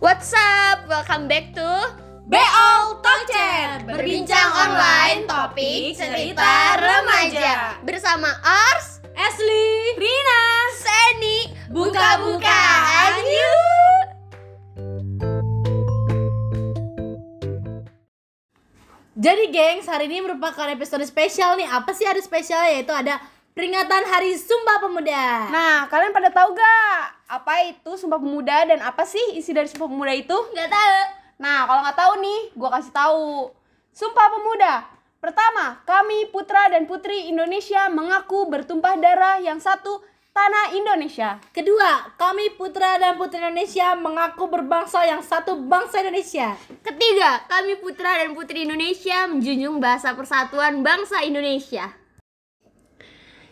What's up? Welcome back to BO Talk Chat Berbincang online topik cerita remaja. Bersama Ars, Ashley Rina Seni Buka-bukaan yuk Jadi gengs, hari ini merupakan episode spesial nih. Apa sih hari spesial yaitu ada peringatan Hari Sumpah Pemuda Nah, kalian pada tahu gak apa itu Sumpah Pemuda dan apa sih isi dari Sumpah Pemuda itu? Gak tahu Nah, kalau nggak tahu nih, gua kasih tahu. Sumpah Pemuda. Pertama, kami putra dan putri Indonesia mengaku bertumpah darah yang satu tanah Indonesia. Kedua, kami putra dan putri Indonesia mengaku berbangsa yang satu bangsa Indonesia Ketiga, kami putra dan putri Indonesia menjunjung bahasa persatuan bangsa Indonesia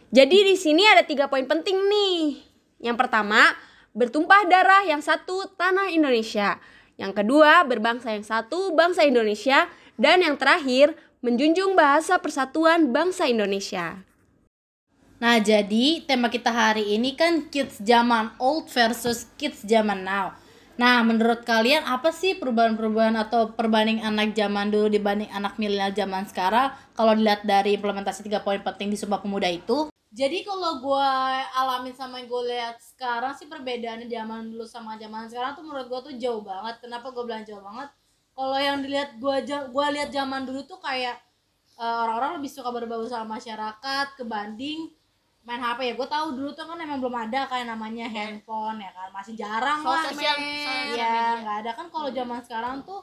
Jadi di sini ada tiga poin penting nih. Yang pertama, bertumpah darah yang satu tanah Indonesia. Yang kedua, berbangsa yang satu bangsa Indonesia. Dan yang terakhir, menjunjung bahasa persatuan bangsa Indonesia. Nah, jadi tema kita hari ini kan kids zaman old versus kids zaman now. Nah, menurut kalian apa sih perubahan-perubahan atau perbanding anak zaman dulu dibanding anak milenial zaman sekarang kalau dilihat dari implementasi tiga poin penting di Sumpah Pemuda itu? Jadi kalau gue alamin sama yang gue lihat sekarang sih perbedaannya zaman dulu sama zaman sekarang tuh menurut gue tuh jauh banget. Kenapa gue bilang jauh banget? Kalau yang dilihat gue gue lihat zaman dulu tuh kayak eh, orang-orang lebih suka berbau sama masyarakat kebanding main HP ya gue tahu dulu tuh kan emang belum ada kayak namanya handphone ya kan masih jarang lah Sosial- iya media. nggak ada kan kalau zaman sekarang tuh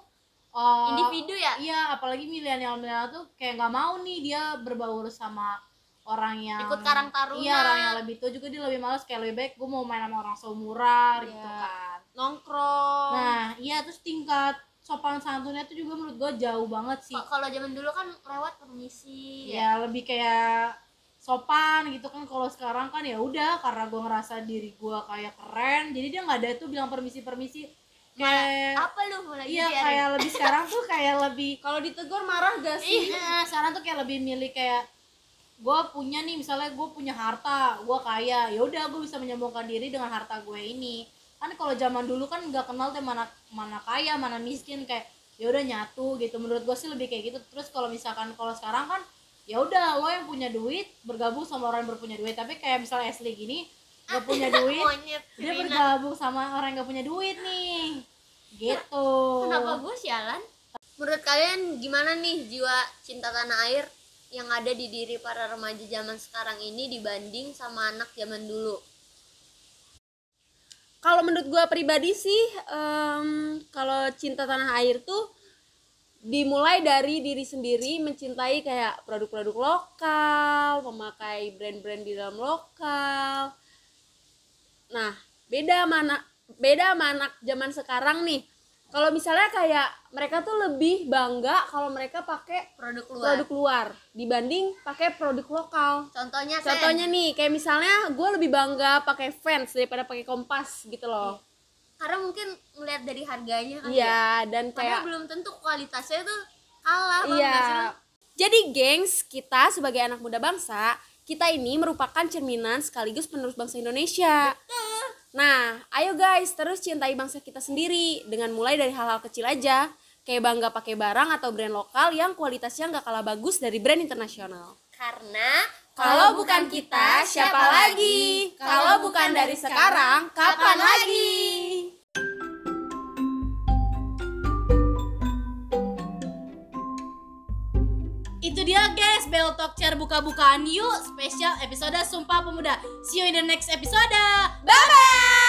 eh, Individu ya? iya apalagi milenial milenial tuh kayak nggak mau nih dia berbaur sama orang yang Ikut karang taruna. iya orang yang lebih tua juga dia lebih males kayak lebih baik gue mau main sama orang seumuran gitu Iya. kan. Nongkrong. Nah iya terus tingkat sopan santunnya tuh juga menurut gue jauh banget sih. Kalau zaman dulu kan lewat permisi ya? Lebih kayak sopan gitu kan. Kalau sekarang kan ya udah karena gue ngerasa diri gue kayak keren jadi dia nggak ada tuh bilang permisi permisi kayak Apa lu mulai iya kayak lebih sekarang tuh kayak lebih kalau ditegur marah gak sih? Iya. Sekarang tuh kayak lebih milih kayak gue punya nih misalnya gue punya harta gue kaya ya udah gue bisa menyambungkan diri dengan harta gue ini. Kan kalau zaman dulu kan nggak kenal tuh mana mana kaya mana miskin kayak ya udah nyatu gitu. Menurut gue sih lebih kayak gitu. Terus kalau misalkan kalau sekarang kan ya udah lo yang punya duit bergabung sama orang yang berpunya duit. Tapi kayak misalnya Ashley gini gak punya duit Monyet. dia bergabung sama orang yang gak punya duit nih. Gitu. Kenapa gue sialan? Menurut kalian gimana nih jiwa cinta tanah air yang ada di diri para remaja zaman sekarang ini dibanding sama anak zaman dulu? Kalau menurut gua pribadi sih, em, kalau cinta tanah air tuh dimulai dari diri sendiri mencintai kayak produk-produk lokal, memakai brand-brand di dalam lokal. Nah, beda mana beda sama anak zaman sekarang nih. Kalau misalnya kayak mereka tuh lebih bangga kalau mereka pakai Produk luar. produk luar dibanding pakai produk lokal. Contohnya. Contohnya nih, kayak misalnya gue lebih bangga pakai Vans daripada pakai Kompas gitu loh. karena mungkin ngeliat dari harganya kan ya. Iya, dan Padahal kayak belum tentu kualitasnya tuh kalah iya. Jadi gengs, kita sebagai anak muda bangsa, kita ini merupakan cerminan sekaligus penerus bangsa Indonesia. Nah, ayo guys, terus cintai bangsa kita sendiri dengan mulai dari hal-hal kecil aja, kayak bangga pakai barang atau brand lokal yang kualitasnya nggak kalah bagus dari brand internasional. Karena Kalau bukan kita, siapa lagi? Kalau bukan dari sekarang, kapan lagi? Itu dia guys, Bell Talk Chair buka-bukaan yuk. Spesial episode Sumpah Pemuda. See you in the next episode. Bye bye.